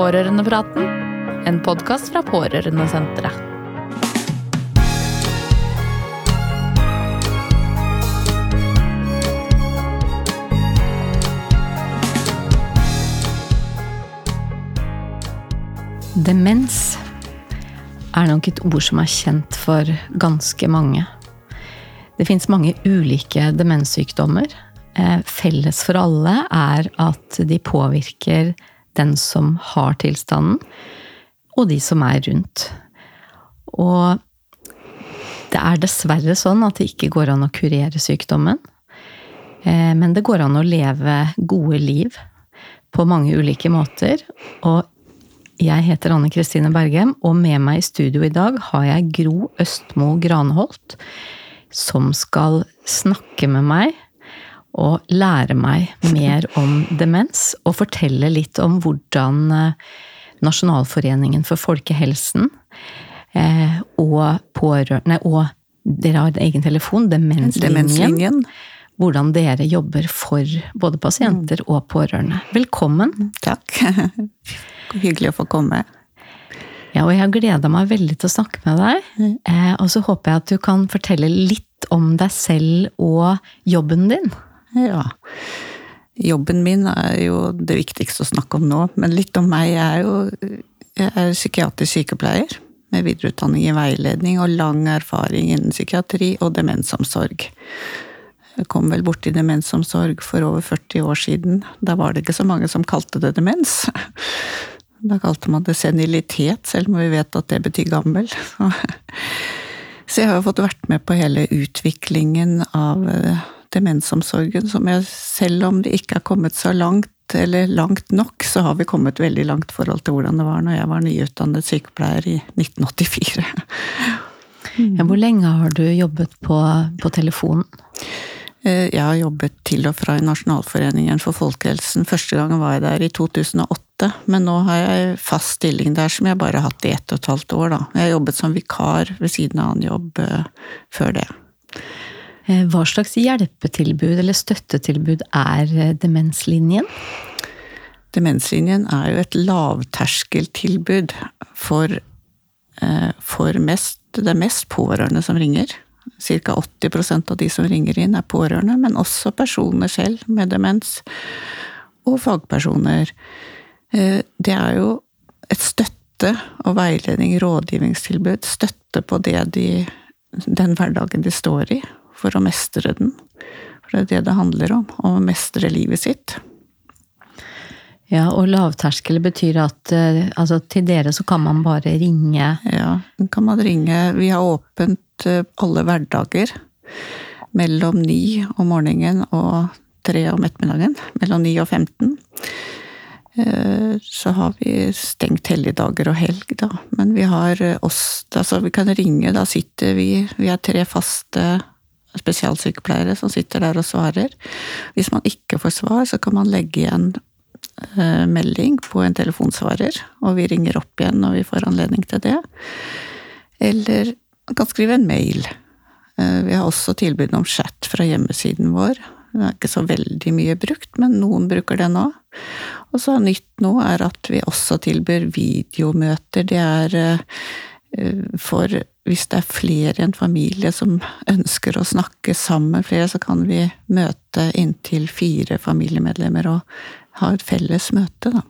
Pårørendepraten, en podkast fra Pårørendesenteret. Demens er nok et ord som er kjent for ganske mange. Det fins mange ulike demenssykdommer. Eh, felles for alle er at de påvirker den som har tilstanden, og de som er rundt. Og det er dessverre sånn at det ikke går an å kurere sykdommen. Eh, men det går an å leve gode liv på mange ulike måter. Og jeg heter Anne Kristine Bergem, og med meg i studio i dag har jeg Gro Østmo Granholt, som skal snakke med meg og lære meg mer om demens, og fortelle litt om hvordan eh, Nasjonalforeningen for folkehelsen eh, og pårørende og dere har en egen telefon, Demenslinjen. Demenslinjen. Hvordan dere jobber for både pasienter og pårørende. Velkommen. Takk. Hyggelig å få komme. Ja, og jeg har gleda meg veldig til å snakke med deg. Mm. Eh, og så håper jeg at du kan fortelle litt om deg selv og jobben din. Ja. Jobben min er jo det viktigste å snakke om nå, men litt om meg. Jeg er jo jeg er psykiatrisk sykepleier med videreutdanning i veiledning og lang erfaring innen psykiatri og demensomsorg. Jeg kom vel borti demensomsorg for over 40 år siden. Da var det ikke så mange som kalte det demens. Da kalte man det senilitet, selv om vi vet at det betyr gammel. Så jeg har jo fått vært med på hele utviklingen av eh, demensomsorgen, som jeg, selv om det ikke har kommet så langt, eller langt nok, så har vi kommet veldig langt i forhold til hvordan det var når jeg var nyutdannet sykepleier i 1984. Ja, hvor lenge har du jobbet på, på telefonen? Eh, jeg har jobbet til og fra i Nasjonalforeningen for folkehelsen. Første gangen var jeg der i 2008, men nå har jeg fast stilling der som jeg bare har hatt i ett og et halvt år. Da. Jeg har jobbet som vikar ved siden av annen jobb uh, før det. Eh, hva slags hjelpetilbud eller støttetilbud er Demenslinjen? Demenslinjen er jo et lavterskeltilbud for, uh, for mest, det er mest pårørende som ringer. Ca. 80% av de som ringer inn, er pårørende, men også personer selv med demens. Og fagpersoner. Eh, det er jo et støtte og veiledning, rådgivningstilbud. Støtte på de, den hverdagen de står i, for å mestre den. For det er det det handler om. Å mestre livet sitt. Ja, og lavterskel betyr at eh, altså, til dere så kan man bare ringe? Ja, kan man ringe. Vi har åpent eh, alle hverdager. Mellom ni om morgenen og tre om ettermiddagen. Mellom ni og 15. Eh, så har vi stengt helligdager og helg, da. Men vi har oss Altså, vi kan ringe. Da sitter vi Vi er tre faste spesialsykepleiere som sitter der og svarer. Hvis man ikke får svar, så kan man legge igjen Eh, melding på en telefonsvarer, og vi ringer opp igjen når vi får anledning til det. Eller man kan skrive en mail. Eh, vi har også tilbud om chat fra hjemmesiden vår. Det er ikke så veldig mye brukt, men noen bruker det nå. Og så nytt nå er at vi også tilbyr videomøter. Det er eh, for hvis det er flere i en familie som ønsker å snakke sammen flere, så kan vi møte inntil fire familiemedlemmer og ha et felles møte, da.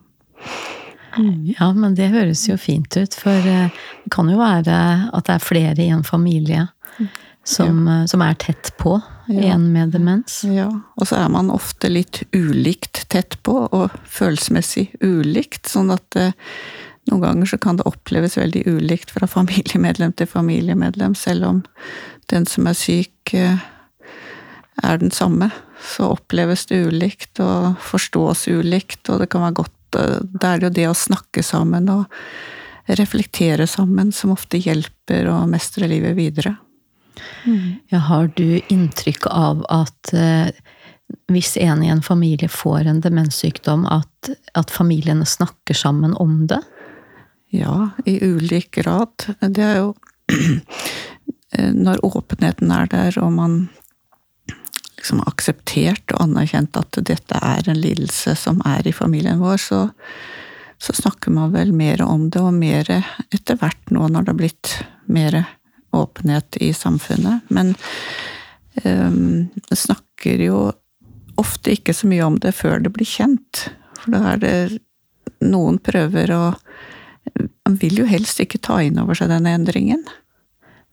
Ja, men det høres jo fint ut, for eh, det kan jo være at det er flere i en familie som, ja. Eh, som er tett på ja. en med demens. Ja, og så er man ofte litt ulikt tett på, og følelsesmessig ulikt, sånn at eh, noen ganger så kan det oppleves veldig ulikt fra familiemedlem til familiemedlem, selv om den som er syk, er den samme så oppleves det ulikt og forstås ulikt, og det kan være godt eh, Det er jo det å snakke sammen og reflektere sammen som ofte hjelper å mestre livet videre. Ja, har du inntrykk av at eh, hvis en i en familie får en demenssykdom, at, at familiene snakker sammen om det? Ja, i ulik grad. Det er jo Når åpenheten er der, og man liksom akseptert og anerkjent at dette er en lidelse som er i familien vår, så, så snakker man vel mer om det, og mer etter hvert nå når det har blitt mer åpenhet i samfunnet. Men um, snakker jo ofte ikke så mye om det før det blir kjent. For da er det Noen prøver å Man vil jo helst ikke ta inn over seg denne endringen.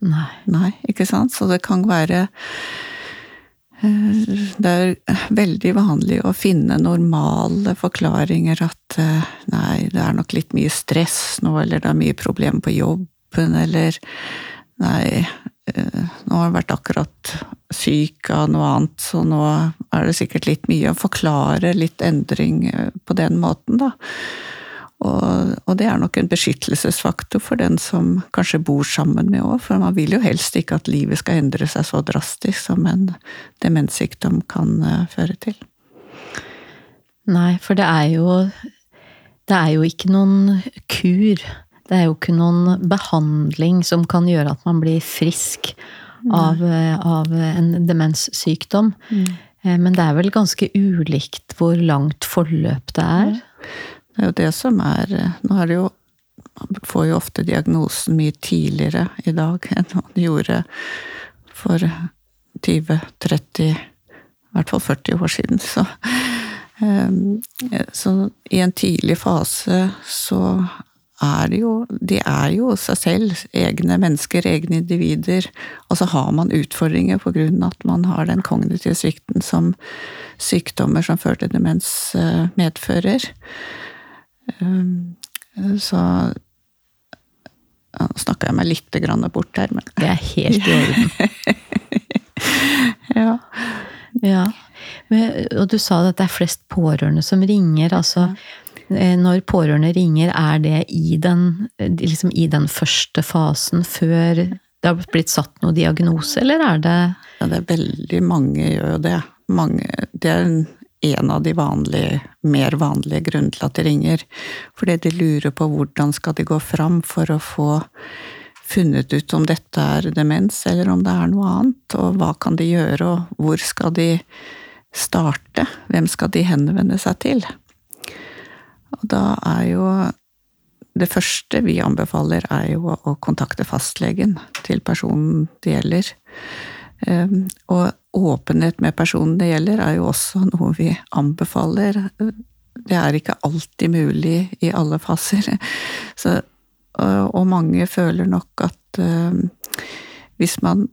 Nei. Nei, ikke sant? Så det kan være Eh, det er veldig vanlig å finne normale forklaringer at eh, nei, det er nok litt mye stress nå, eller det er mye problemer på jobben, eller nei, eh, nå har jeg vært akkurat syk av noe annet, så nå er det sikkert litt mye å forklare litt endring på den måten, da. Og, og, det er nok en beskyttelsesfaktor for den som kanskje bor sammen med òg, for man vil jo helst ikke at livet skal endre seg så drastisk som en demenssykdom kan uh, føre til. Nei, for det er jo Det er jo ikke noen kur. Det er jo ikke noen behandling som kan gjøre at man blir frisk av, eh, av en demenssykdom. Mm. Eh, men det er vel ganske ulikt hvor langt forløp det er. Det er jo det som er Nå er det jo Man får jo ofte diagnosen mye tidligere i dag enn man gjorde for 20-30 I hvert fall 40 år siden. Så, ehm, så i en tidlig fase så er det jo De er jo seg selv, egne mennesker, egne individer. Og så har man utfordringer på grunn av at man har den kognitive svikten som sykdommer som fører til demens eh, medfører. Ehm, så Nå snakka jeg meg litt bort her, men Det er helt i orden. ja. ja. Men, og du sa at det er flest pårørende som ringer. altså eh, når pårørende ringer, er det i den, liksom i den første fasen før det har blitt satt noen diagnose, eller er det Ja, det er veldig mange gjør jo det. Mange, det er en av de vanlige, mer vanlige grunnene til at de ringer. Fordi de lurer på hvordan skal de gå fram for å få funnet ut om dette er demens, eller om det er noe annet, og hva kan de gjøre, og hvor skal de starte? Hvem skal de henvende seg til? Og da er jo det første vi anbefaler, er jo å kontakte fastlegen til personen det gjelder. Ehm, og åpenhet med personen det gjelder, er jo også noe vi anbefaler. Det er ikke alltid mulig i alle faser. Så, og mange føler nok at ehm, hvis man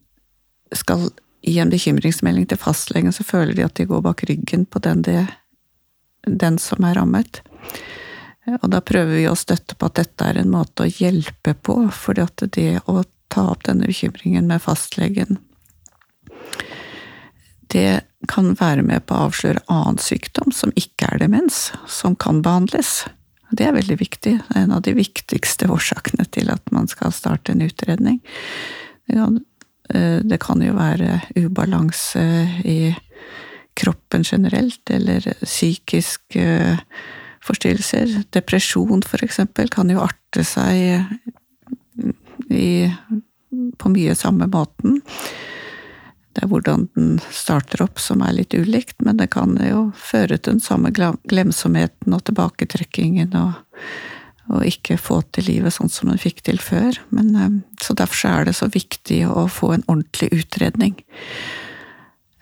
skal gi en bekymringsmelding til fastlegen, så føler de at de går bak ryggen på den, det, den som er rammet. Og da prøver vi å støtte på at dette er en måte å hjelpe på, fordi at det å ta opp denne bekymringen med fastlegen det kan være med på å avsløre annen sykdom som ikke er demens, som kan behandles. Det er veldig viktig. Det er en av de viktigste årsakene til at man skal starte en utredning. Det kan, eh, det kan jo være ubalanse i kroppen generelt, eller psykiske forstyrrelser. Depresjon, for eksempel, kan jo arte seg i, på mye samme måten. Det er hvordan den starter opp som er litt ulikt, men det kan jo føre til den samme glemsomheten og tilbaketrekkingen og, og ikke få til livet sånn som den fikk til før. Men, eh, så derfor er det så viktig å få en ordentlig utredning.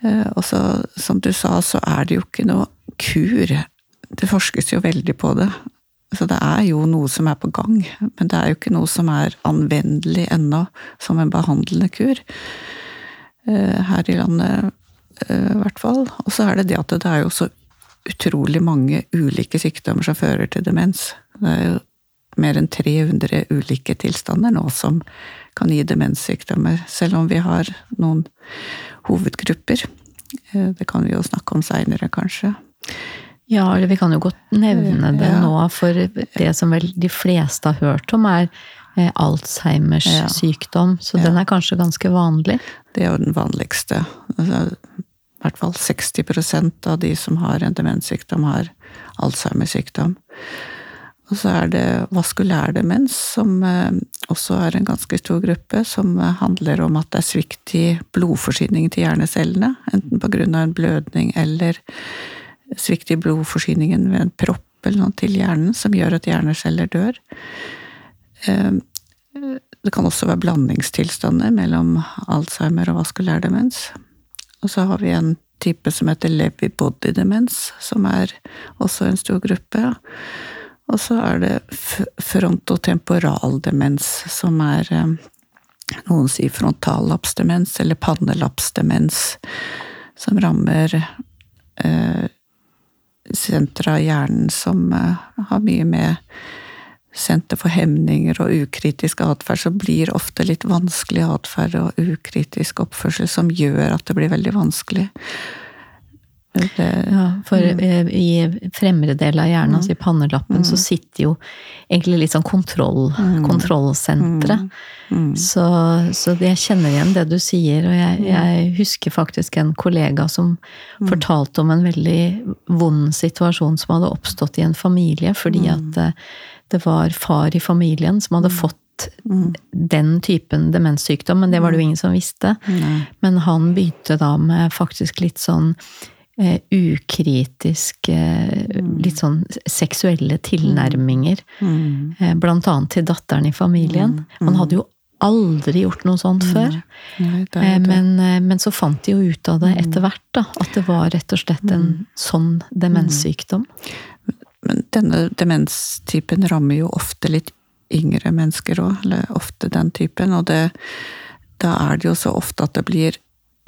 Eh, og så, som du sa, så er det jo ikke noe kur. Det forskes jo veldig på det. Så det er jo noe som er på gang, men det er jo ikke noe som er anvendelig ennå som en behandlende kur. Eh, her i landet, eh, i hvert fall. Og så er det det at det er jo så utrolig mange ulike sykdommer som fører til demens. Det er jo mer enn 300 ulike tilstander nå som kan gi demenssykdommer, selv om vi har noen hovedgrupper. Eh, det kan vi jo snakke om seinere, kanskje. Ja, eller vi kan jo godt nevne det ja. nå, for det som vel de fleste har hørt om, er Alzheimers ja. sykdom, så ja. den er kanskje ganske vanlig? Det er jo den vanligste. Altså, I hvert fall 60% av de som har en demenssykdom, har Alzheimer-sykdom. Og så er det vaskulær demens, som eh, også er en ganske stor gruppe, som eh, handler om at det er svikt i blodforsyningen til hjernecellene, enten av en blødning eller svikt i blodforsyningen ved en propp eller noe til hjernen som gjør at hjerneceller dør. Det kan også være blandingstilstander mellom Alzheimer og vaskulær demens. Og så har vi en type som heter Lewy body demens, som er også en stor gruppe. Og så er det frontotemporal demens, som er eh, Noen sier frontallapsdemens eller pannelapsdemens, som rammer eh, sentra av hjernen som eh, har mye med senter for hemninger og ukritisk atferd, så blir ofte litt vanskelig atferd og ukritisk oppførsel som gjør at det blir veldig vanskelig. Det, ja, for mm. i fremre del av hjernen, mm. altså i pannelappen, mm. så sitter jo egentlig litt sånn kontroll, mm. kontrollsentre. Mm. mm. Så, så, jeg kjenner igjen det du sier, og jeg, jeg husker faktisk en kollega som fortalte om en veldig vond situasjon som hadde oppstått i en familie, fordi at eh, det var far i familien som hadde mm. fått mm. den typen demenssykdom, men det var det jo mm. ingen som visste. Mm. Men han begynte da med faktisk litt sånn eh, ukritisk eh, mm. Litt sånn seksuelle tilnærminger. Eh, blant annet til datteren i familien. Han hadde jo aldri gjort noe sånt før. Nei, det det. Men, eh, men, så fant de jo ut av det etter hvert, da. At det var rett og slett en sånn demenssykdom. Men denne demenstypen rammer jo ofte litt yngre mennesker òg, eller ofte den typen, og det, da er det jo så ofte at det blir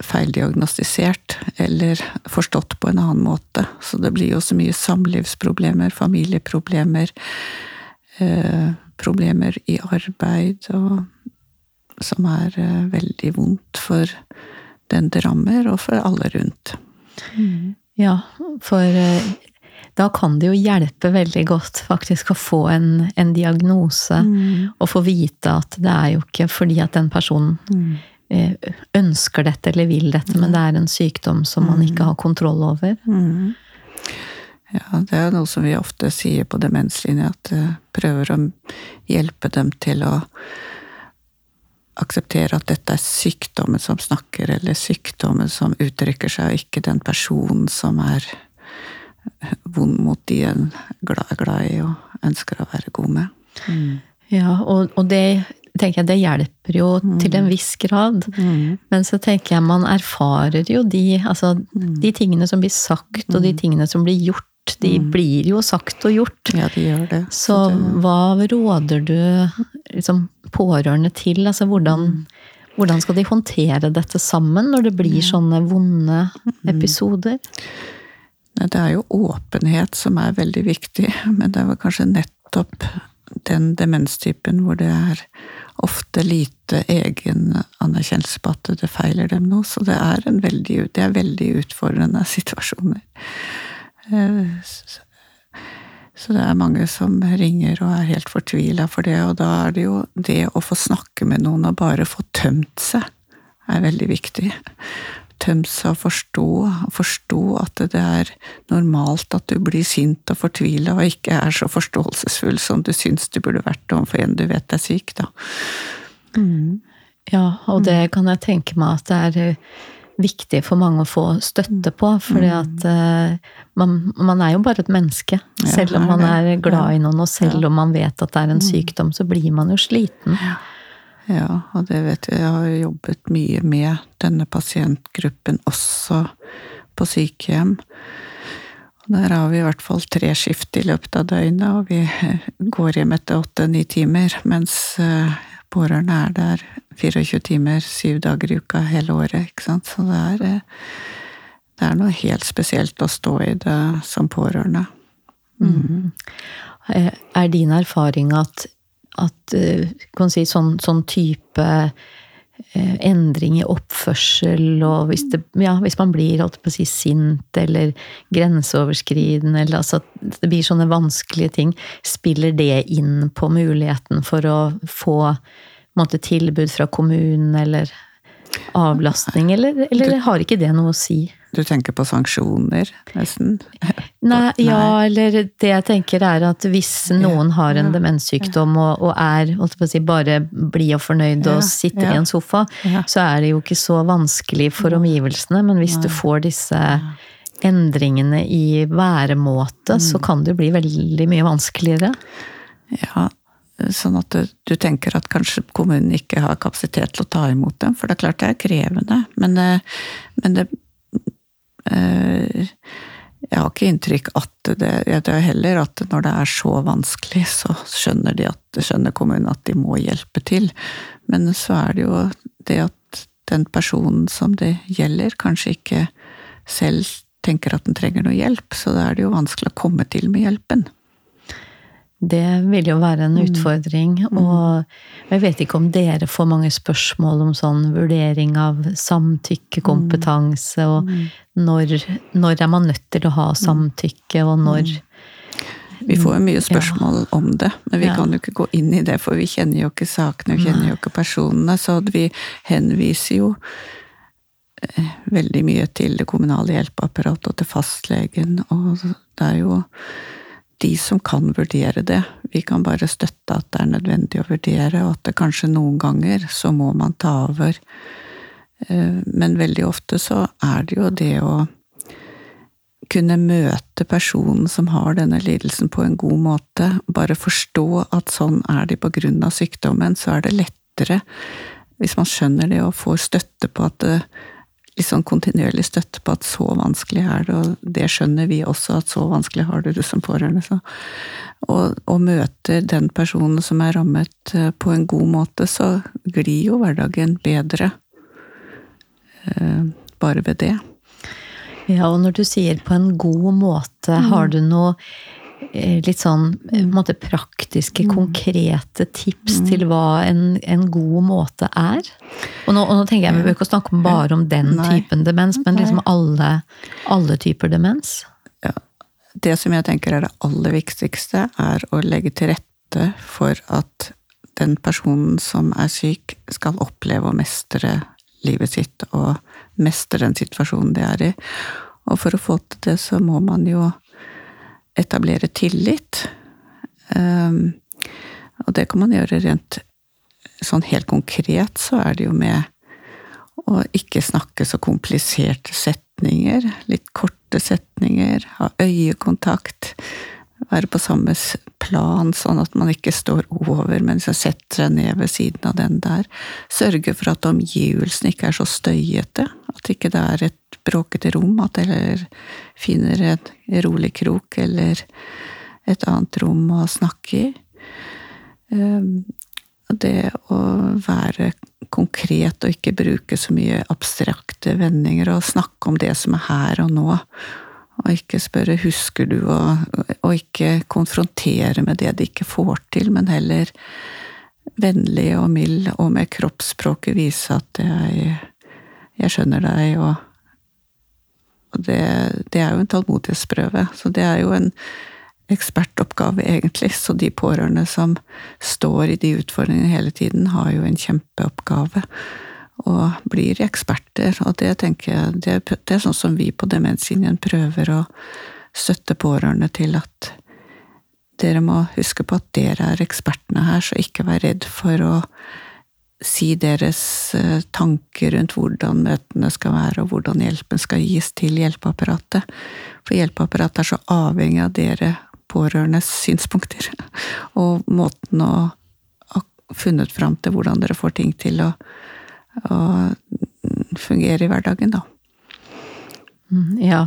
feildiagnostisert eller forstått på en annen måte. Så det blir jo så mye samlivsproblemer, familieproblemer, eh, problemer i arbeid, og, som er eh, veldig vondt for den det rammer, og for alle rundt. Mm. Ja, for eh, da kan det jo hjelpe veldig godt faktisk å få en, en diagnose, mm. og få vite at det er jo ikke fordi at den personen mm. Eh, ønsker dette eller vil dette, men det er en sykdom som man ikke mm. har kontroll over. Mm. Ja, det er noe som vi ofte sier på demenslinja, at vi eh, prøver å hjelpe dem til å akseptere at dette er sykdommen som snakker, eller sykdommen som uttrykker seg, og ikke den personen som er vond mot de en glad, er glad i og ønsker å være god med. Mm. Ja, og, og, det tenker jeg det hjelper jo mm. til en viss grad. Mm. Men så tenker jeg man erfarer jo de, altså, mm. de tingene som blir sagt, og de mm. tingene som blir gjort. De mm. blir jo sagt og gjort. Ja, de gjør det. Så, det... hva råder du liksom, pårørende til? Altså hvordan hvordan skal de håndtere dette sammen når det blir sånne vonde episoder? Det er jo åpenhet som er veldig viktig, men det er vel kanskje nettopp den demenstypen hvor det er ofte lite egenanerkjennelse på at det feiler dem noe. Så det er, veldig, det er veldig utfordrende situasjoner. Eh, så det er mange som ringer og er helt fortvila for det, og da er det jo det å få snakke med noen og bare få tømt seg, er veldig viktig og forstå, forstå at det er normalt at du blir sint og fortvila og ikke er så forståelsesfull som du syns du burde vært overfor en du vet er syk, da. Mm. Ja, og det kan jeg tenke meg at det er eh, viktig for mange å få støtte på. fordi mm. at uh, man, man, er jo bare et menneske. Selv om man er glad i noen, og selv om man vet at det er en mm. sykdom, så blir man jo sliten. Ja. Og det vet jeg. Jeg har jobbet mye med denne pasientgruppen også på sykehjem. Der har vi i hvert fall tre skift i løpet av døgnet, og vi går hjem etter åtte-ni timer, mens eh, pårørende er der 24 timer, syv dager i uka hele året, ikke sant. Så det er, eh, det er noe helt spesielt å stå i det som pårørende. Mm. Er din erfaring at at eh, kan si, sånn, sånn type eh, endring i oppførsel, og hvis, det, ja, hvis man blir si, sint eller grenseoverskridende, eller altså det blir sånne vanskelige ting, spiller det inn på muligheten for å få måte, tilbud fra kommunen eller avlastning, eller, eller har ikke det noe å si? Du tenker på sanksjoner, nesten? Nei, ja, eller det jeg tenker er at hvis noen har en demenssykdom og, og er si, bare blid og fornøyd og sitter i en sofa, så er det jo ikke så vanskelig for omgivelsene. Men hvis du får disse endringene i væremåte, så kan det jo bli veldig mye vanskeligere. Ja, sånn at du, du, tenker at kanskje kommunen ikke har kapasitet til å ta imot dem. For det er klart det er krevende. Men, eh, men det Jeg har ikke inntrykk at det, jeg tror heller at når det er så vanskelig, så skjønner, at, skjønner kommunen at de må hjelpe til. Men så er det jo det at den personen som det gjelder, kanskje ikke selv tenker at den trenger noe hjelp, så da er det jo vanskelig å komme til med hjelpen. Det vil jo være en mm. utfordring. Mm. Og jeg vet ikke om dere får mange spørsmål om sånn vurdering av samtykkekompetanse, og mm. når, når er man nødt til å ha samtykke, og når vi får jo mye spørsmål ja. om det, men vi ja. kan jo ikke gå inn i det, for vi kjenner jo ikke sakene, vi kjenner jo ikke personene. Så vi henviser jo eh, veldig mye til det kommunale hjelpeapparatet og til fastlegen, og det er jo de som kan vurdere det. Vi kan bare støtte at det er nødvendig å vurdere, og at det kanskje noen ganger så må man ta over. Eh, men veldig ofte så er det jo det å kunne møte personen som har denne lidelsen på en god måte, bare forstå at sånn er de på grunn av sykdommen, så er det lettere, hvis man skjønner det og får støtte på at det litt sånn kontinuerlig støtte på at så vanskelig er det, og det skjønner vi også, at så vanskelig har du det som pårørende. Så. Og, og møter den personen som er rammet eh, på en god måte, så glir jo hverdagen bedre eh, bare ved det. Ja, og når du sier på en god måte, mm. har du noe litt sånn mm. måte, praktiske, mm. konkrete tips mm. til hva en, en, god måte er? Og nå, og nå tenker jeg, Vi bør ikke snakke bare om den Nei. typen demens, men liksom alle, alle typer demens. Ja. Det som jeg tenker er det aller viktigste, er å legge til rette for at den personen som er syk, skal oppleve å mestre livet sitt og mestre den situasjonen de er i. Og for å få til det, så må man jo etablere tillit. Um, og det kan man gjøre rent sånn helt konkret, så er det jo med å ikke snakke så kompliserte setninger. Litt korte setninger. Ha øyekontakt. Være på samme plan, sånn at man ikke står over, men setter seg ned ved siden av den der. Sørge for at omgivelsene ikke er så støyete. At ikke det er et bråkete rom, at eller finner en rolig krok eller et annet rom å snakke i. Ehm, det å være konkret og ikke bruke så mye abstrakte vendinger, og snakke om det som er her og nå. Og ikke spørre 'husker du', og, og ikke konfrontere med det de ikke får til, men heller vennlig og mild og med kroppsspråket vise at jeg, jeg skjønner deg, og og det, det er jo en tålmodighetsprøve. Så det er jo en ekspertoppgave, egentlig. Så de pårørende som står i de utfordringene hele tiden, har jo en kjempeoppgave. Og blir eksperter. Og det tenker jeg det, det er sånn som vi på Demenslinjen prøver å støtte pårørende til at dere må huske på at dere er ekspertene her, så ikke vær redd for å si deres eh, tanker rundt hvordan møtene skal være, og hvordan hjelpen skal gis til hjelpeapparatet. For hjelpeapparatet er så avhengig av dere pårørendes synspunkter, og måten å ha funnet fram til hvordan dere får ting til å, å fungere i hverdagen, da. Mm, ja,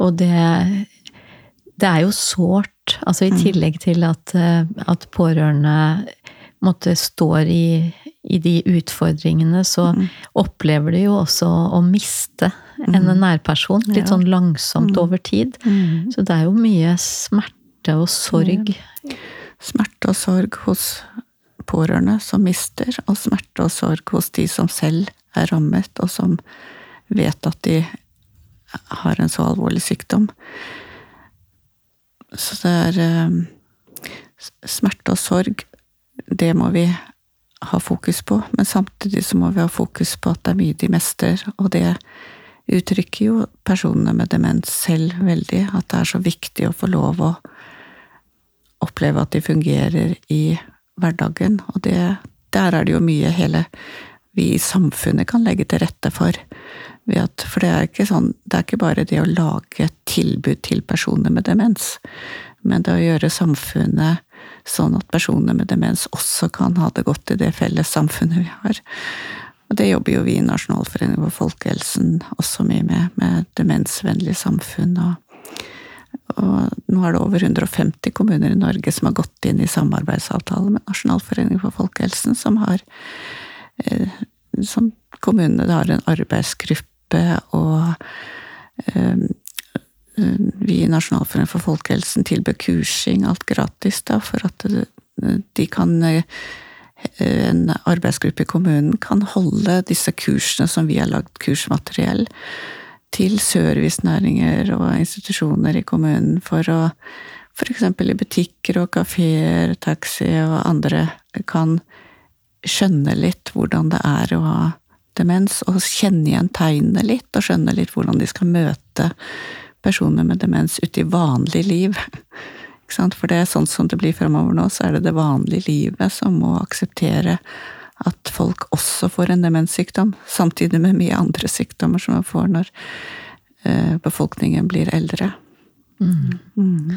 og det, det er jo sårt, altså i mm. tillegg til at, eh, at pårørende måtte står i i de utfordringene, så mm. opplever de jo også å miste en mm. nærperson. Litt ja. sånn langsomt mm. over tid. Mm. Så det er jo mye smerte og sorg. Ja. Smerte og sorg hos pårørende som mister, og smerte og sorg hos de som selv er rammet, og som vet at de har en så alvorlig sykdom. Så det er eh, Smerte og sorg, det må vi ha fokus på, men samtidig så må vi ha fokus på at det er mye de mestrer, og det uttrykker jo personene med demens selv veldig, at det er så viktig å få lov å oppleve at de fungerer i hverdagen, og det, der er det jo mye hele vi i samfunnet kan legge til rette for. At, for det er, ikke sånn, det er ikke bare det å lage tilbud til personer med demens, men det å gjøre samfunnet sånn at personer med demens også kan ha det godt i det felles samfunnet vi har. Og det jobber jo vi i Nasjonalforeningen for folkehelsen også mye med, med demensvennlige samfunn. Og, og nå er det over 150 kommuner i Norge som har gått inn i samarbeidsavtale med Nasjonalforeningen for folkehelsen, som har eh, som kommunene har en arbeidsgruppe, og eh, vi i Nasjonalforeningen for folkehelsen tilbød kursing, alt gratis, da, for at de kan eh, en arbeidsgruppe i kommunen kan holde disse kursene som vi har lagd kursmateriell, til servicenæringer og institusjoner i kommunen for å f.eks. i butikker og kafeer, taxi og andre kan skjønne litt hvordan det er å ha demens, og kjenne igjen tegnene litt, og skjønne litt hvordan de skal møte personer med demens ute i vanlig liv. For det er sånn som det blir fremover nå, så er det det vanlige livet som må akseptere at folk også får en demenssykdom, samtidig med mye andre sykdommer som man får når eh, befolkningen blir eldre. Mm. Mm.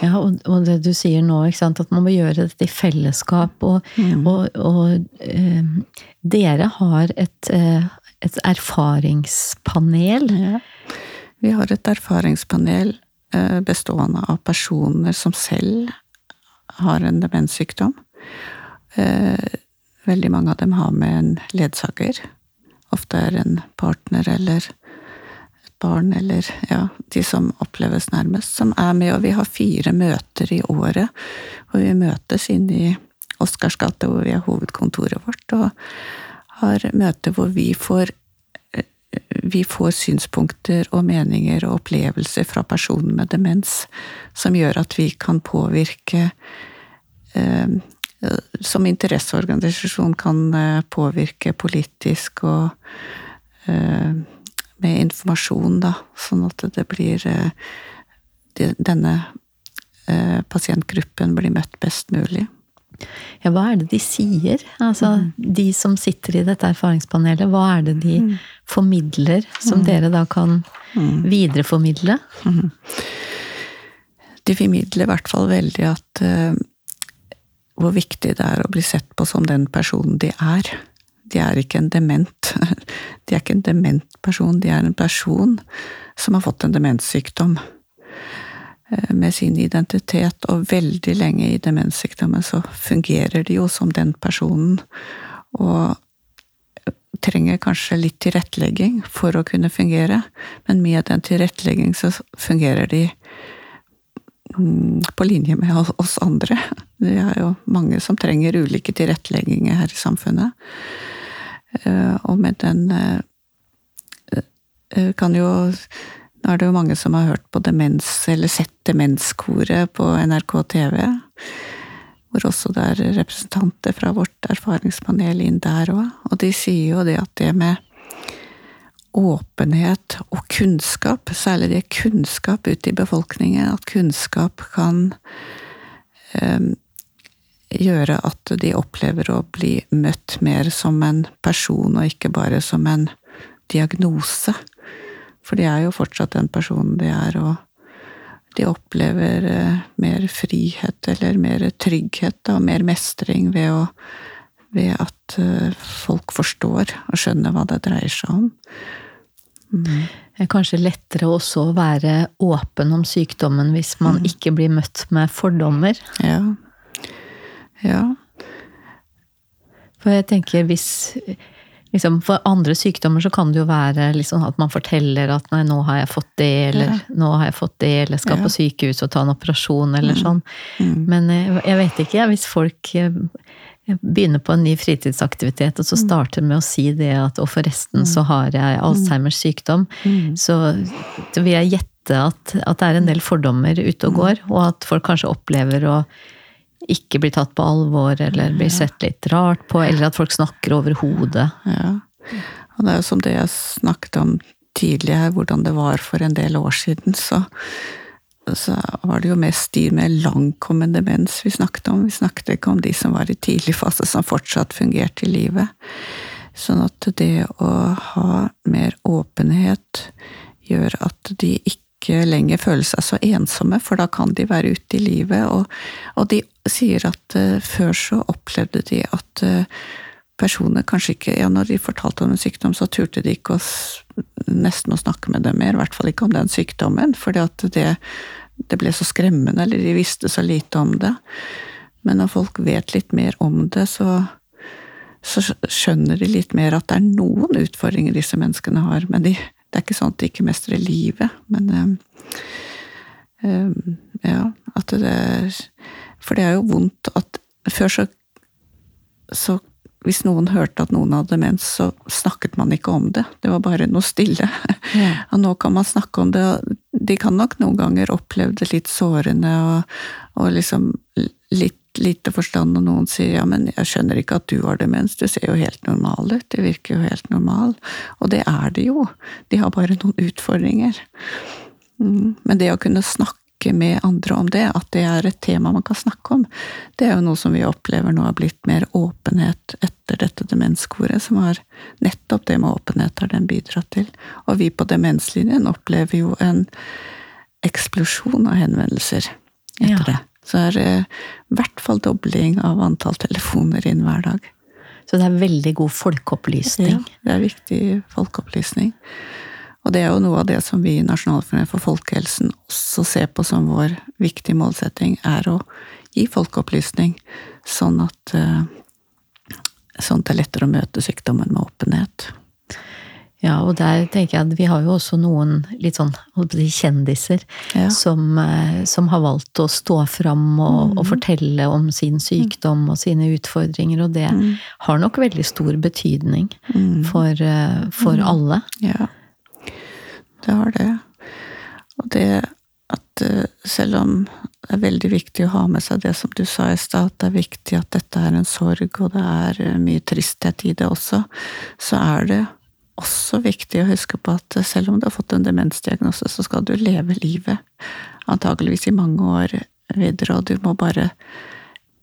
Ja, og, og, det du sier nå, at man må gjøre dette i fellesskap. Og, mm. og, og eh, dere har et, eh, et erfaringspanel. Ja. Vi har et erfaringspanel Eh, bestående av personer som selv har en demenssykdom. Eh, veldig mange av dem har med en ledsager. Ofte er en partner eller et barn eller ja, de som oppleves nærmest, som er med. Og vi har fire møter i året hvor vi møtes inne i Oscars gate, hvor vi har hovedkontoret vårt, og har møter hvor vi får vi får synspunkter og meninger og opplevelser fra personen med demens som gjør at vi kan påvirke eh, Som interesseorganisasjon kan eh, påvirke politisk og eh, med informasjon, da, sånn at det blir Denne pasientgruppen blir møtt best mulig. Ja, hva er det de sier? Altså, mm. De som sitter i dette erfaringspanelet, hva er det de mm. formidler, som mm. dere da kan mm. videreformidle? Mm. De formidler i hvert fall veldig at uh, hvor viktig det er å bli sett på som den personen de er. De er ikke en dement. De er ikke en dement person, de er en person som har fått en demenssykdom. Eh, med sin identitet, og veldig lenge i demenssykdommen så fungerer de jo som den personen, og trenger kanskje litt tilrettelegging for å kunne fungere, men med den tilrettelegging så fungerer de mm, på linje med oss andre. Det er jo mange som trenger ulike tilrettelegginger her i samfunnet. Eh, og med den eh, kan jo nå er det jo mange som har hørt på demens, eller sett Demenskoret på NRK TV. Hvor også det er representanter fra vårt erfaringspanel inn der òg. Og de sier jo det at det med åpenhet og kunnskap, særlig det kunnskap ute i befolkningen, at kunnskap kan um, gjøre at de opplever å bli møtt mer som en person, og ikke bare som en diagnose. For de er jo fortsatt den personen de er, og de opplever eh, mer frihet eller mer trygghet og mer mestring ved, å, ved at eh, folk forstår og skjønner hva det dreier seg om. Mm. Det er kanskje lettere også å være åpen om sykdommen hvis man mm. ikke blir møtt med fordommer. Ja. Ja. For jeg tenker hvis liksom, For andre sykdommer så kan det jo være liksom at man forteller at nei, nå har jeg fått det, eller ja. nå har jeg fått det, eller skal ja. på sykehus og ta en operasjon, eller mm. sånn. Mm. Men eh, jeg vet ikke, hvis folk eh, begynner på en ny fritidsaktivitet, og så mm. starter med å si det at og forresten så mm. har jeg Alzheimers sykdom, mm. så vil jeg gjette at, at det er en del fordommer ute og går, og at folk kanskje opplever å ikke blir tatt på alvor, eller blir sett litt rart på, eller at folk snakker over hodet. Ja. Og det er jo som det jeg snakket om tidligere, hvordan det var for en del år siden, så, så var det jo mest de med langkommen demens vi snakket om. Vi snakket ikke om de som var i tidlig fase, som fortsatt fungerte i livet. Sånn at det å ha mer åpenhet gjør at de ikke lenger føler seg så ensomme, for da kan de være ute i livet. Og, og de sier at uh, før så opplevde de at uh, personer kanskje ikke ja, Når de fortalte om en sykdom, så turte de ikke å, nesten å snakke med dem mer, i hvert fall ikke om den sykdommen, fordi at det, det ble så skremmende, eller de visste så lite om det. Men når folk vet litt mer om det, så, så skjønner de litt mer at det er noen utfordringer disse menneskene har. Men de, det er ikke sånn at de ikke mestrer livet. Men um, um, ja, at det er For det er jo vondt at Før så, så hvis noen hørte at noen hadde demens, så snakket man ikke om det. Det var bare noe stille. Yeah. Og nå kan man snakke om det. De kan nok noen ganger oppleve det litt sårende og, og liksom litt lite forstand når noen sier ja, men jeg skjønner ikke at du har demens, du ser jo helt normal ut, det virker jo helt normal. Og det er det jo, de har bare noen utfordringer. Mm. Men det å kunne snakke med andre om det, at det er et tema man kan snakke om, det er jo noe som vi opplever nå har blitt mer åpenhet etter dette demenskoret, som har nettopp det med åpenhet har den bidratt til. Og vi på Demenslinjen opplever jo en eksplosjon av henvendelser etter ja. det. Så er det i hvert fall dobling av antall telefoner inn hver dag. Så det er veldig god folkeopplysning? Ja, det er viktig folkeopplysning. Og det er jo noe av det som vi i Nasjonalforeningen for folkehelsen også ser på som vår viktige målsetting, er å gi folkeopplysning, sånn at, eh, sånn at det er lettere å møte sykdommen med åpenhet. Ja, og der tenker jeg at vi har jo også noen litt sånn kjendiser ja. som, eh, som, har valgt å stå fram og, mm. og, fortelle om sin sykdom og sine utfordringer, og det mm. har nok veldig stor betydning mm. for, eh, for mm. alle. Ja, det har det. Og det at eh, selv om det er veldig viktig å ha med seg det som du sa i stad, at det er viktig at dette er en sorg, og det er mye tristhet i det også, så er det også viktig å huske på at selv om du har fått en demensdiagnose, så skal du leve livet. Antageligvis i mange år videre, og du må bare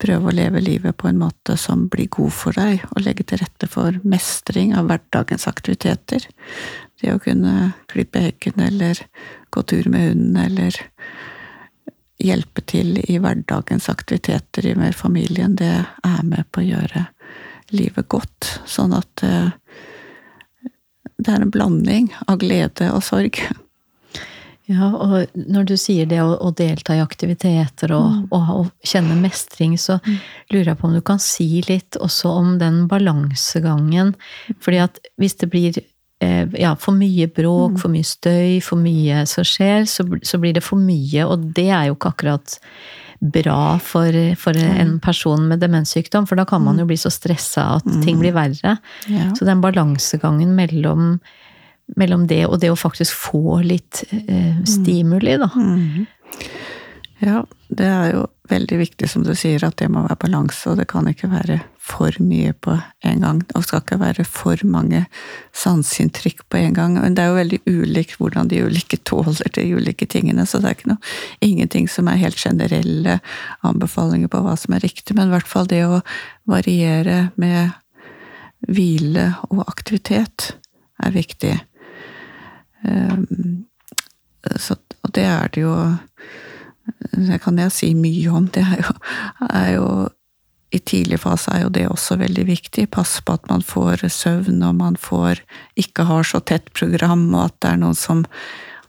prøve å leve livet på en måte som blir god for deg, og legge til rette for mestring av hverdagens aktiviteter. Det å kunne klippe hekken, eller gå tur med hunden, eller hjelpe til i hverdagens aktiviteter i mer familien, det er med på å gjøre livet godt, sånn at eh, det er en blanding av glede og sorg. Ja, og når du sier det å, å delta i aktiviteter og, mm. og, og, kjenne mestring, så mm. lurer jeg på om du kan si litt også om den balansegangen. Fordi at hvis det blir eh, ja, for mye bråk, mm. for mye støy, for mye som skjer, så, så, blir det for mye, og det er jo ikke akkurat bra for, for en person med demenssykdom, for da kan man jo bli så stressa at ting blir verre. Ja. Så den balansegangen mellom, mellom, det og det å faktisk få litt eh, stimuli, da. Mm. Ja, det er jo veldig viktig, som du sier, at det må være balanse, og det kan ikke være for mye på en gang. Og skal ikke være for mange sanseinntrykk på en gang. Men det er jo veldig ulikt hvordan de ulike tåler de ulike tingene, så det er ikke noe, ingenting som er helt generelle anbefalinger på hva som er riktig, men i hvert fall det å variere med hvile og aktivitet er viktig. Ehm, så, og det er det jo det kan jeg si mye om. Det er jo, er jo i tidlig fase er jo det også veldig viktig. Passe på at man får søvn, og man får ikke har så tett program, og at det er noen som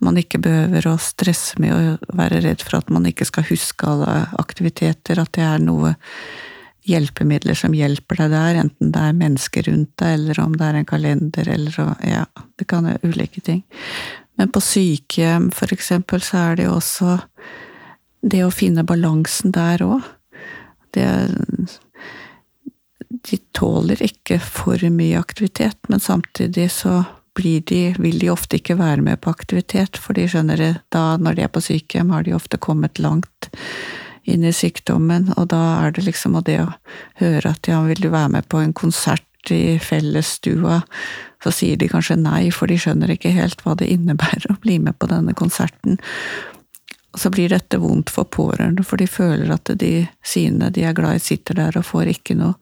man ikke behøver å stresse med og være redd for at man ikke skal huske alle aktiviteter. At det er noe hjelpemidler som hjelper deg der, enten det er mennesker rundt deg, eller om det er en kalender, eller ja, det kan være ulike ting. Men på sykehjem, for eksempel, så er det jo også det å finne balansen der òg. De tåler ikke for mye aktivitet, men samtidig så de, vil de ofte ikke være med på aktivitet, for de skjønner det da, når de er på sykehjem, har de ofte kommet langt inn i sykdommen, og da er det liksom og det å høre at ja, vil du være med på en konsert i fellesstua, så sier de kanskje nei, for de skjønner ikke helt hva det innebærer å bli med på denne konserten. Og så blir dette vondt for pårørende, for de føler at de sine de er glad i, sitter der og får ikke noe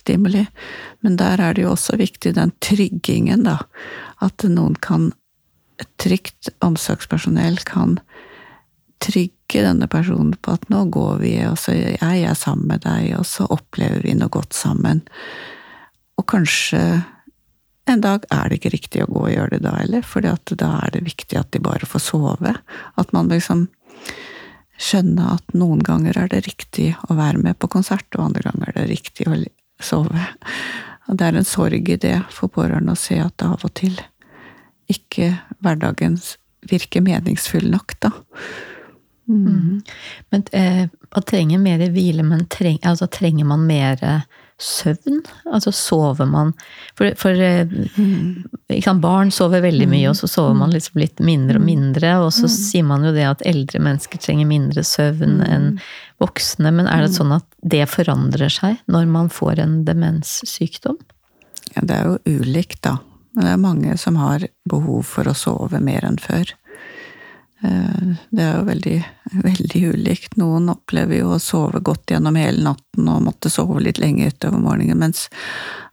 stimuli. Men der er det jo også viktig den tryggingen, da. At noen kan Et trygt omsorgspersonell kan trygge denne personen på at nå går vi, og så er jeg sammen med deg, og så opplever vi noe godt sammen. Og kanskje en dag er det ikke riktig å gå og gjøre det da heller, for da er det viktig at de bare får sove. At man liksom skjønner at noen ganger er det riktig å være med på konsert, og andre ganger er det riktig å sove. Og det er en sorg i det for pårørende å se at det av og til ikke hverdagen virker meningsfull nok, da. Mm. Mm. Men eh, man trenger mer hvile, men treng, altså, trenger man mer søvn? Altså sover man For, for mm. barn sover veldig mye, og så sover man liksom litt mindre og mindre. Og så sier man jo det at eldre mennesker trenger mindre søvn enn voksne. Men er det sånn at det forandrer seg når man får en demenssykdom? Ja, det er jo ulikt, da. Men det er mange som har behov for å sove mer enn før. Eh, det er jo veldig, veldig ulikt. Noen opplever jo å sove godt gjennom hele natten og måtte sove litt lenge utover morgenen, mens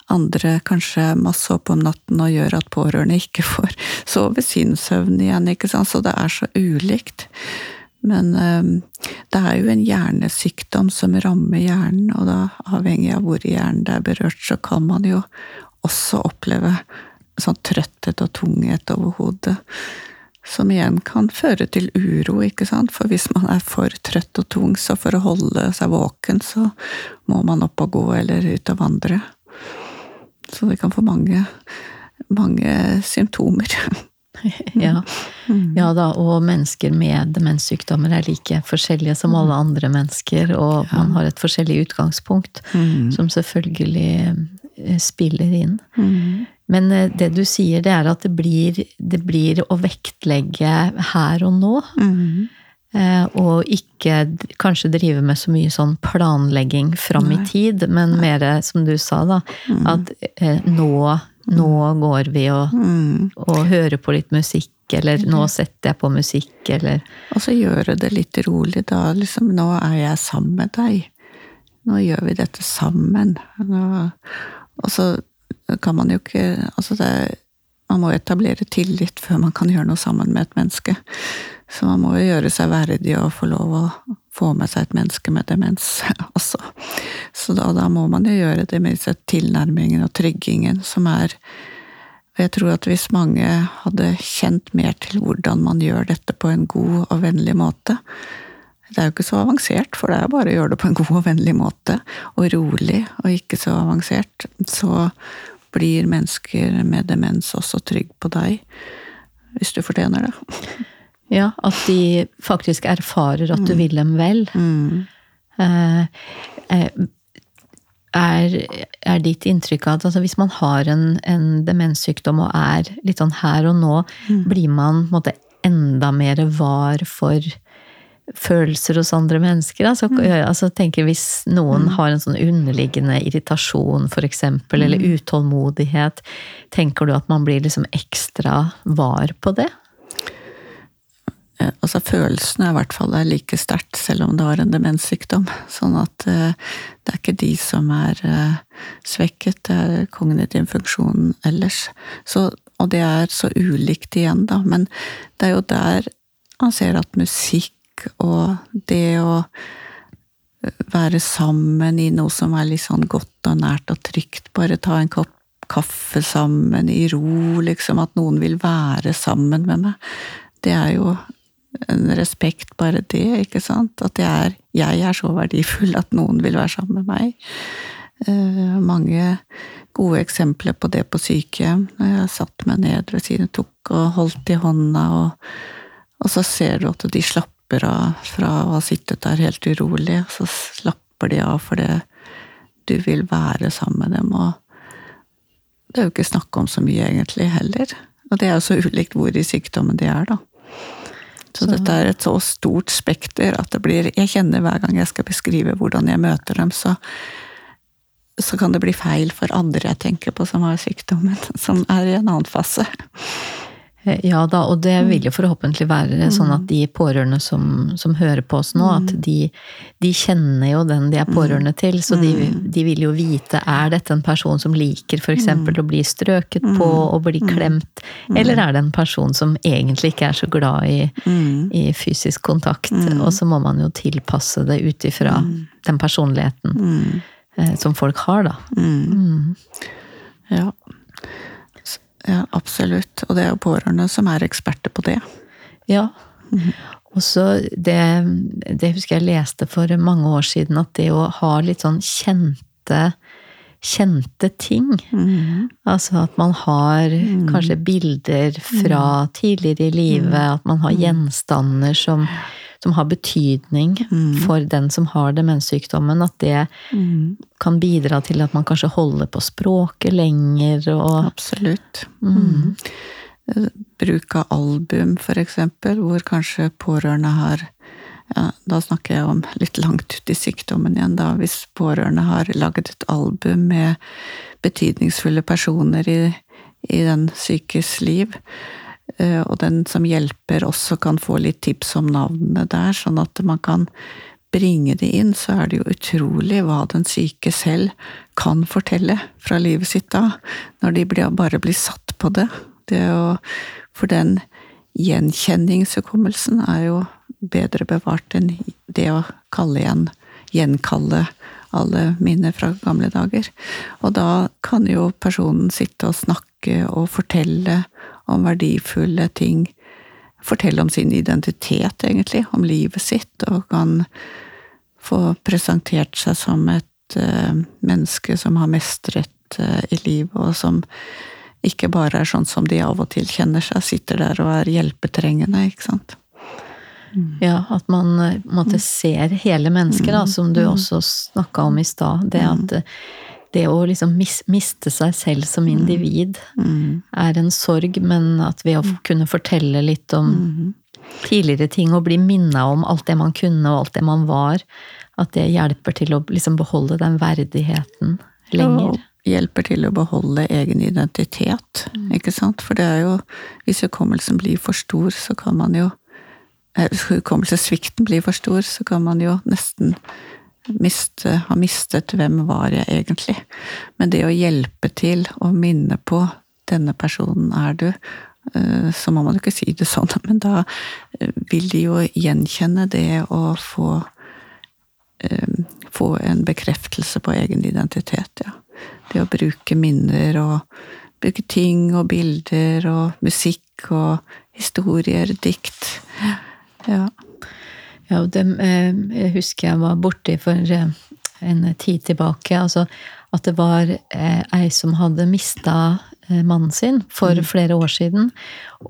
andre kanskje masse opp om natten og gjør at pårørende ikke får sove sin søvn igjen, ikke sant. Så det er så ulikt. Men um, det er jo en hjernesykdom som rammer hjernen, og da, avhengig av hvor i hjernen det er berørt, så kan man jo også oppleve sånn trøtthet og tunghet over hodet. Som igjen kan føre til uro, ikke sant. For hvis man er for trøtt og tung, så for å holde seg våken, så må man opp og gå eller ut og vandre. Så det kan få mange, mange symptomer. ja. Ja da, og mennesker med demenssykdommer er like forskjellige som alle andre mennesker, og man har et forskjellig utgangspunkt, mm. som selvfølgelig eh, spiller inn. Mm. Men eh, det du sier, det er at det blir, det blir å vektlegge her og nå. Mm. Og ikke kanskje drive med så mye sånn planlegging fram i tid, men mer som du sa, da. Mm. At eh, nå, nå mm. går vi og, mm. og, hører på litt musikk, eller nå setter jeg på musikk, eller Og så gjøre det litt rolig, da. Liksom, nå er jeg sammen med deg. Nå gjør vi dette sammen. Nå, og så kan man jo ikke Altså, det, man må etablere tillit før man kan gjøre noe sammen med et menneske. Så man må jo gjøre seg verdig og få lov å få med seg et menneske med demens også. Så da, da må man jo gjøre det med disse tilnærmingen og tryggingen som er og jeg tror at hvis mange hadde kjent mer til hvordan man gjør dette på en god og vennlig måte Det er jo ikke så avansert, for det er bare å gjøre det på en god og vennlig måte, og rolig, og ikke så avansert. Så blir mennesker med demens også trygg på deg, hvis du fortjener det. Ja, at de faktisk erfarer at du mm. vil dem vel. Mm. Eh, eh, er, er, ditt inntrykk at altså, hvis man har en, en, demenssykdom og er litt sånn her og nå, mm. blir man på en måte enda mer var for følelser hos andre mennesker. Altså, mm. altså tenker Hvis noen mm. har en sånn underliggende irritasjon, f.eks., mm. eller utålmodighet, tenker du at man blir liksom ekstra var på det? Altså Følelsene i hvert fall er like sterkt, selv om det var en demenssykdom. Sånn at uh, det er ikke de som er uh, svekket, det er kognitiv funksjon ellers. Så, og det er så ulikt igjen, da. Men det er jo der man ser at musikk og det å være sammen i noe som er litt sånn godt og nært og trygt. Bare ta en kopp kaffe sammen i ro, liksom. At noen vil være sammen med meg. Det er jo en respekt, bare det, ikke sant? At jeg er, jeg er så verdifull at noen vil være sammen med meg. Eh, mange gode eksempler på det på sykehjem. Når jeg satt meg ned ved siden, tok og holdt i hånda, og, og så ser du at de slapper slapper av fra å ha sittet der helt urolig. Så slapper de av fordi du vil være sammen med dem, og det er jo ikke snakk om så mye egentlig heller. Og det er jo så ulikt hvor i sykdommen de er, da. Så, så, dette er et så stort spekter at det blir Jeg kjenner hver gang jeg skal beskrive hvordan jeg møter dem, så, så kan det bli feil for andre jeg tenker på som har sykdommen, som er i en annen fase. Eh, ja da, og det vil jo forhåpentlig være sånn at de pårørende som, som hører på oss nå, at de, de, kjenner jo den de er pårørende til. Så de, de vil jo vite er dette en person som liker f.eks. å bli strøket på og bli klemt, eller er det en person som egentlig ikke er så glad i, i fysisk kontakt? Og så må man jo tilpasse det ut ifra den personligheten eh, som folk har, da. Mm. Ja. Ja, absolutt. Og det er jo pårørende som er eksperter på det. Ja. Mm. Og så det, det, husker jeg leste for mange år siden, at det å ha litt sånn kjente kjente ting. Mm. Altså at man har mm. kanskje bilder fra mm. tidligere i livet, mm. at man har gjenstander som som har betydning mm. for den som har demenssykdommen, at det mm. kan bidra til at man kanskje holder på språket lenger og Absolutt. Mm. Bruk av album, for eksempel, hvor kanskje pårørende har ja, da snakker jeg om litt langt ut i sykdommen igjen, da. Hvis pårørende har laget et album med betydningsfulle personer i, i den sykes liv, og den som hjelper også kan få litt tips om navnene der, sånn at man kan bringe det inn, så er det jo utrolig hva den syke selv kan fortelle fra livet sitt da, når de bare blir satt på det. det å, for den gjenkjenningshukommelsen er jo bedre bevart enn det å kalle igjen, gjenkalle alle minner fra gamle dager. Og da kan jo personen sitte og snakke og fortelle om verdifulle ting. Fortelle om sin identitet, egentlig, om livet sitt, og kan få presentert seg som et uh, menneske som har mestret uh, i livet, og som ikke bare er sånn som de av og til kjenner seg, sitter der og er hjelpetrengende, ikke sant. Mm. Ja, at man eh, måtte ser hele mennesket, da, som du mm. også snakka om i stad. Det at det å liksom mis, miste seg selv som mm. individ mm. er en sorg, men at ved å mm. kunne fortelle litt om mm. tidligere ting og bli minna om alt det man kunne og alt det man var, at det hjelper til å liksom beholde den verdigheten lenger. Og hjelper til å beholde egen identitet, mm. ikke sant. For det er jo Hvis hukommelsen blir for stor, så kan man jo eh, Hukommelsessvikten blir for stor, så kan man jo nesten miste, har mistet hvem var jeg egentlig. Men det å hjelpe til å minne på 'denne personen er du', eh, så må man jo ikke si det sånn, men da eh, vil de jo gjenkjenne det å få eh, få en bekreftelse på egen identitet, ja. Det å bruke minner og bruke ting og bilder og musikk og historier, dikt. Ja. Ja, det, eh, jeg husker jeg var borti for eh, en tid tilbake. Altså at det var eh, ei som hadde mista mannen sin for mm. flere år siden.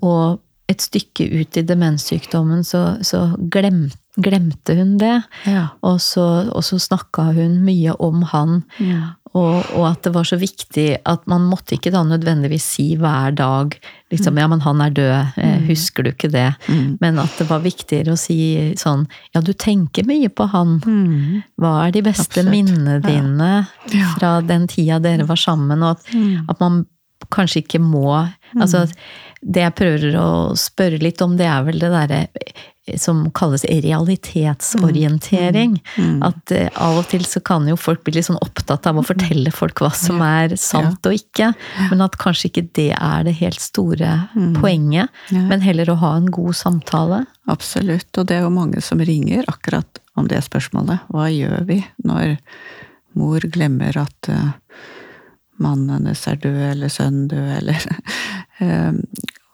Og et stykke ut i demenssykdommen så, så glemte glemte hun det. Ja. Og så, og så snakka hun mye om han. Ja. Og, og, at det var så viktig at man måtte ikke da nødvendigvis si hver dag liksom, mm. ja, men han er død, eh, mm. husker du ikke det? Mm. Men at det var viktigere å si sånn ja, du tenker mye på han. Mm. Hva er de beste Absolutt. minnene dine ja. fra den tida dere var sammen? Og at, mm. at man kanskje ikke må mm. altså det jeg prøver å spørre litt om, det er vel det derre som kalles realitetsorientering. Mm. Mm. At uh, av og til så kan jo folk bli litt sånn opptatt av å mm. fortelle folk hva som er sant ja. og ikke, men at kanskje ikke det er det helt store mm. poenget. Ja. Men heller å ha en god samtale. Absolutt, og det er jo mange som ringer akkurat om det spørsmålet. Hva gjør vi når mor glemmer at uh, mannen hennes er død, eller sønnen død, eller uh,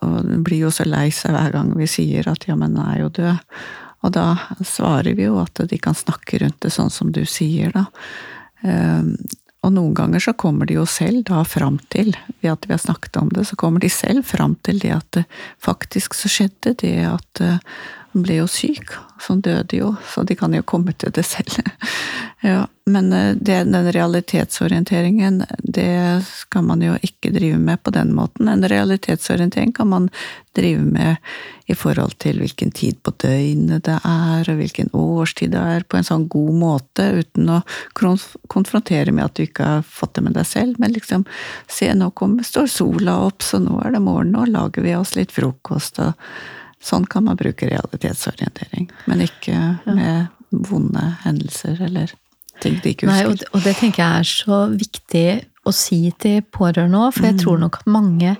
og blir jo så lei seg hver gang vi sier at ja, men den er jo død. Og da svarer vi jo at de kan snakke rundt det sånn som du sier, da. Ehm, og noen ganger så kommer de jo selv da fram til, ved at vi har snakket om det, så kommer de selv fram til det at det faktisk så skjedde det at eh, han ble jo syk, han døde jo, så de kan jo komme til det selv. Ja, men eh, det, den realitetsorienteringen, det skal man jo ikke drive med på den måten. En realitetsorientering kan man drive med i forhold til hvilken tid på døgnet det er, og hvilken årstid det er, på en sånn god måte, uten å konfrontere med at du ikke har fått det med deg selv. Men liksom se, nå kommer, står sola opp, så nå er det morgen, nå lager vi oss litt frokost. og Sånn kan man bruke realitetsorientering, men ikke med vonde hendelser eller ting de ikke husker. Nei, og det, og det tenker jeg er så viktig å si til pårørende òg, for jeg tror mm. nok at mange,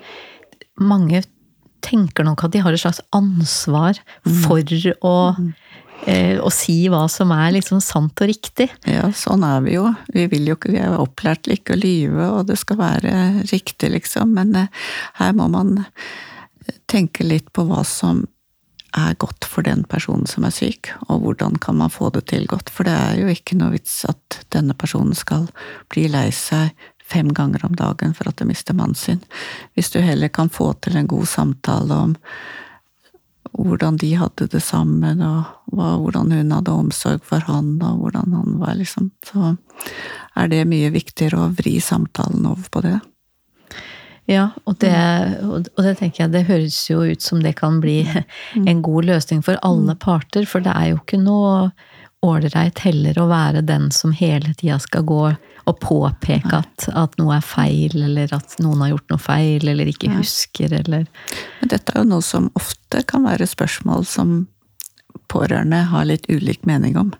mange tenker nok at de har et slags ansvar mm. for å, mm. eh, å si hva som er liksom sant og riktig. Ja, sånn er vi jo. Vi vil jo ikke, vi er opplært til ikke å lyve, og det skal være riktig, liksom. Men eh, her må man tenke litt på hva som er godt for den personen som er syk, og hvordan kan man få det til godt. For det er jo ikke noe vits at denne personen skal bli lei seg fem ganger om dagen for at de mister mannen sin. Hvis du heller kan få til en god samtale om hvordan de hadde det sammen, og hvordan hun hadde omsorg for han, og hvordan han var, liksom, så er det mye viktigere å vri samtalen over på det. Ja, og det, og det, tenker jeg det høres jo ut som det kan bli mm. en god løsning for alle mm. parter. For det er jo ikke noe ålreit heller å være den som hele tida skal gå og påpeke at, at, noe er feil, eller at noen har gjort noe feil, eller ikke husker, eller Men dette er jo noe som ofte kan være spørsmål som pårørende har litt ulik mening om.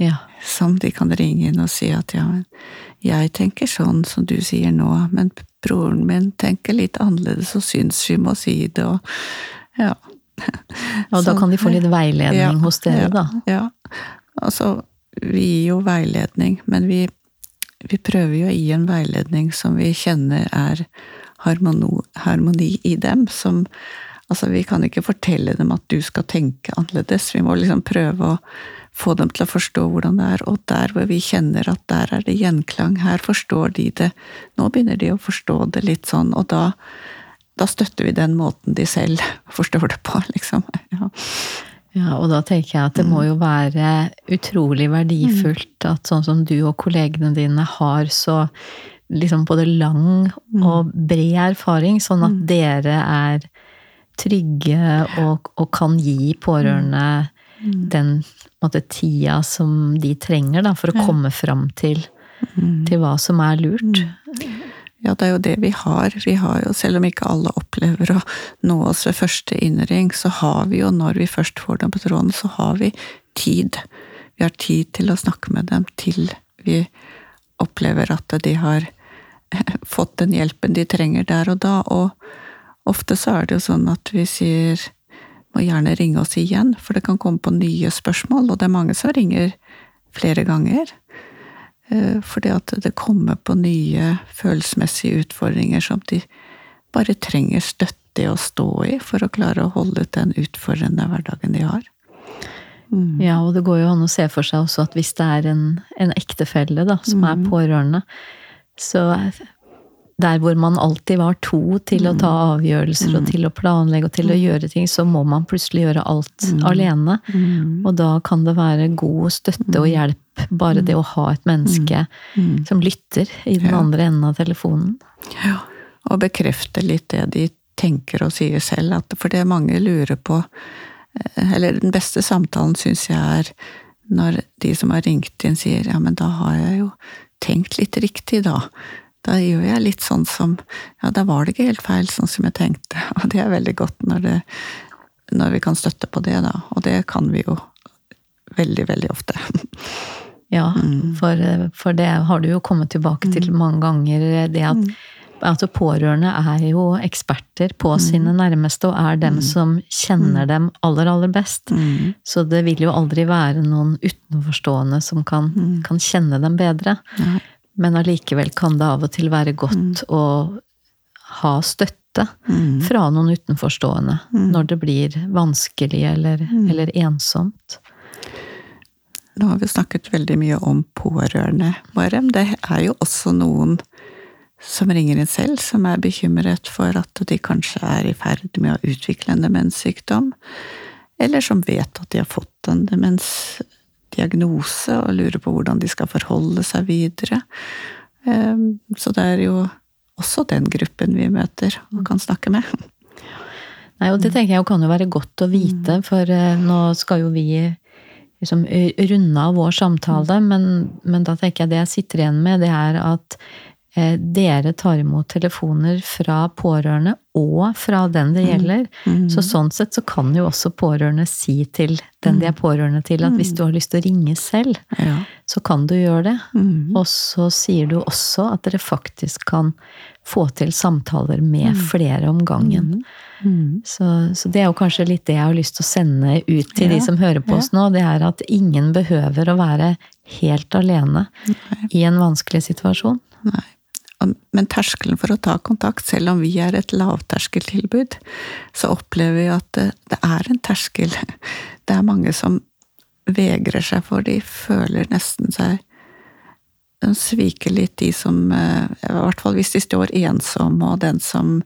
Ja. Som de kan ringe inn og si at ja, men jeg tenker sånn som du sier nå, men broren min tenker litt annerledes og syns vi må si det, og ja. Og da kan de få litt veiledning ja, hos dere, ja, da? Ja. Altså, vi gir jo veiledning, men vi, vi, prøver jo å gi en veiledning som vi kjenner er harmoni, harmoni i dem, som Altså, vi kan ikke fortelle dem at du skal tenke annerledes, vi må liksom prøve å få dem til å forstå hvordan det er, og der hvor vi kjenner at der er det gjenklang, her forstår de det, nå begynner de å forstå det litt sånn, og da, da støtter vi den måten de selv forstår det på, liksom. Ja. Ja, og da tenker jeg at det må jo være utrolig verdifullt at sånn som du og kollegene dine har så liksom både lang og bred erfaring, sånn at dere er trygge og, og kan gi pårørende Mm. den måte, tida som de trenger da, for å komme fram til, mm. til, hva som er lurt. Mm. Ja, det er jo det vi har. Vi har jo, selv om ikke alle opplever å nå oss ved første innring, så har vi jo, når vi først får dem på tråden, så har vi tid. Vi har tid til å snakke med dem til vi opplever at de har fått den hjelpen de trenger der og da. Og ofte så er det jo sånn at vi sier må gjerne ringe oss igjen, for det kan komme på nye spørsmål, og det er mange som ringer flere ganger. Eh, fordi at det kommer på nye følelsesmessige utfordringer som de bare trenger støtte i å stå i for å klare å holde ut den utfordrende hverdagen de har. Mm. Ja, og det går jo an å se for seg også at hvis det er en, en ektefelle da, som mm. er pårørende, så der hvor man alltid var to til å ta mm. avgjørelser og mm. til å planlegge og til å mm. gjøre ting, så må man plutselig gjøre alt alene. Og da kan det være god støtte og hjelp, bare det å ha et menneske som lytter i den andre enden av telefonen. Ja, og bekrefte litt det de tenker og sier selv. for det mange lurer på eh, Eller den beste samtalen syns jeg er når de som har ringt inn, sier ja, men da har jeg jo tenkt litt riktig, da. Da gjør jeg litt sånn som Ja, da var det ikke helt feil sånn som jeg tenkte. Og det er veldig godt når, det, når vi kan støtte på det, da. Og det kan vi jo veldig, veldig ofte. Ja, mm. for, for, det har du jo kommet tilbake til mm. mange ganger. Det at, mm. at pårørende er jo eksperter på mm. sine nærmeste, og er dem mm. som kjenner dem aller, aller best. Så det vil jo aldri være noen utenforstående som kan, kan kjenne dem bedre. Men allikevel kan det av og til være godt mm. å ha støtte mm. fra noen utenforstående mm. når det blir vanskelig eller, mm. eller, ensomt. Nå har vi snakket veldig mye om pårørende, Marem. Det er jo også noen som ringer inn selv, som er bekymret for at de kanskje er i ferd med å utvikle en demenssykdom, eller som vet at de har fått en demensdiagnose diagnose og lurer på hvordan de skal forholde seg videre. Ehm, så det er jo også den gruppen vi møter og kan snakke med. Nei, og Det tenker jeg kan jo være godt å vite, mm. for eh, nå skal jo vi liksom runde av vår samtale, men, men da tenker jeg det jeg sitter igjen med, det er at dere tar imot telefoner fra pårørende og fra den det mm. gjelder. Mm. Så sånn sett så kan jo også pårørende si til den de er mm. pårørende til, at hvis mm. du har lyst til å ringe selv, ja. så kan du gjøre det. Mm. Og så sier du også at dere faktisk kan få til samtaler med flere om gangen. Mm. Så, så, det er jo kanskje litt det jeg har lyst til å sende ut til ja. de som hører på oss nå. Det er at ingen behøver å være helt alene Nei. i en vanskelig situasjon. Nei. Men terskelen for å ta kontakt, selv om vi er et lavterskeltilbud, så opplever vi at det, det er en terskel. Det er mange som vegrer seg, for de føler nesten seg De sviker litt de som eh, I hvert fall hvis de står ensomme, og den som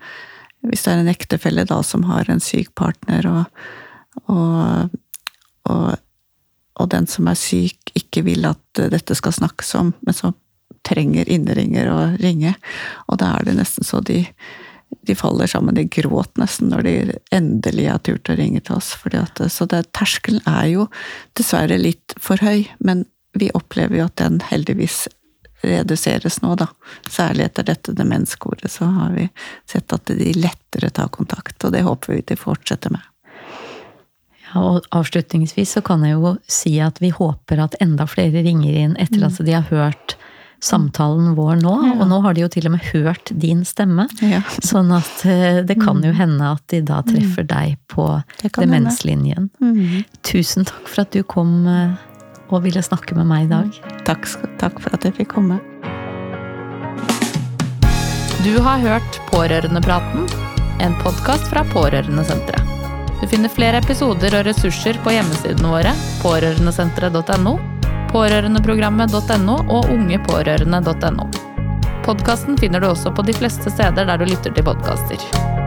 Hvis det er en ektefelle da som har en syk partner, og, og, og, og den som er syk, ikke vil at dette skal snakkes om, men så trenger innringer å ringe. Og da er det nesten så de, de faller sammen. De gråt nesten når de endelig har turt å ringe til oss. At, så det, terskelen er jo dessverre litt for høy, men vi opplever jo at den heldigvis reduseres nå, da. Særlig etter dette demenskoret, så har vi sett at de lettere tar kontakt, og det håper vi de fortsetter med. Ja, og avslutningsvis så kan jeg jo si at vi håper at enda flere ringer inn etter mm. at de har hørt samtalen vår nå. Ja. Og nå har de jo til og med hørt din stemme. Ja. Sånn at eh, det kan jo mm. hende at de da treffer mm. deg på demenslinjen. Mm. Tusen takk for at du kom eh, og ville snakke med meg i dag. Takk, takk for at jeg fikk komme. Du har hørt Pårørendepraten, en podkast fra Pårørendesenteret. Du finner flere episoder og ressurser på hjemmesidene våre, pårørendesenteret.no pårørendeprogrammet.no og ungepårørende.no. Podkasten finner du også på de fleste steder der du lytter til podkaster.